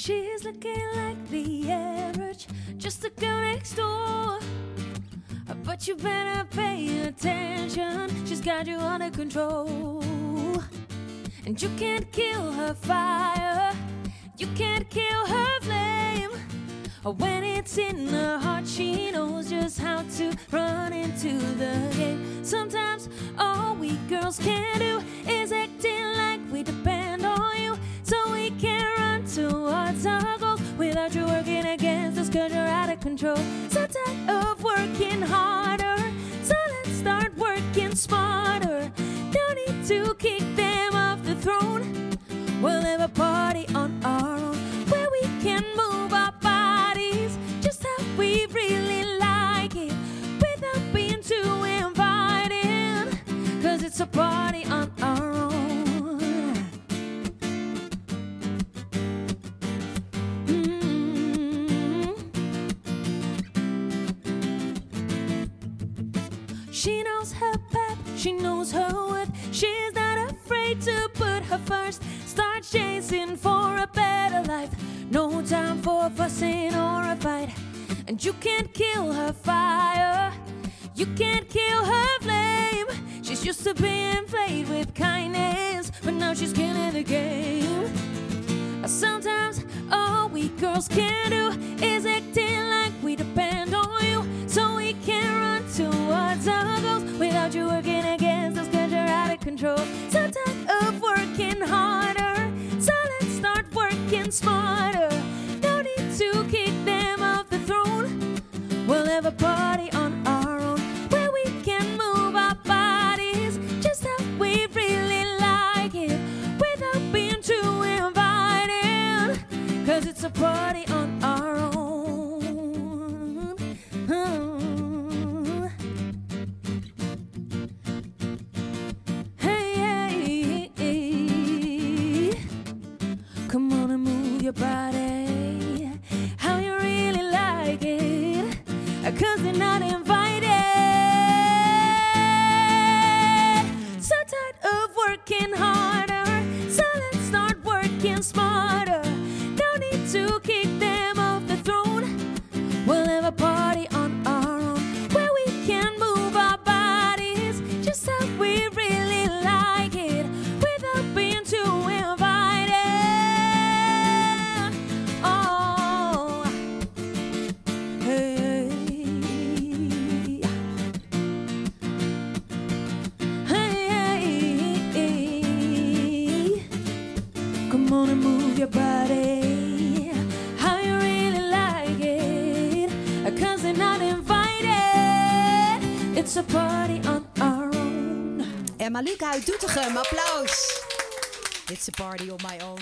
She's looking like the average, just a girl next door. But you better pay attention, she's got you under control. And you can't kill her fire, you can't kill her flame. When it's in her heart, she knows just how to run into the game. Sometimes all we girls can do goals without you working against us, cause you're out of control. So tired of working harder, so let's start working smarter. No need to kick them off the throne. We'll have a party on our own where we can move our bodies just how we really like it without being too inviting. Cause it's a party She knows her path, she knows her worth. She's not afraid to put her first. Start chasing for a better life. No time for fussing or a fight. And you can't kill her fire, you can't kill her flame. She's used to being played with kindness, but now she's killing the game. Sometimes all we girls can do is acting control. So tired of working harder, so let's start working smarter. No need to kick them off the throne. We'll have a party And move your body. How you really like it. Cause they're not invited. It's a party on our own. Emma Luca uit Doetinchem, applaus. It's a party on my own.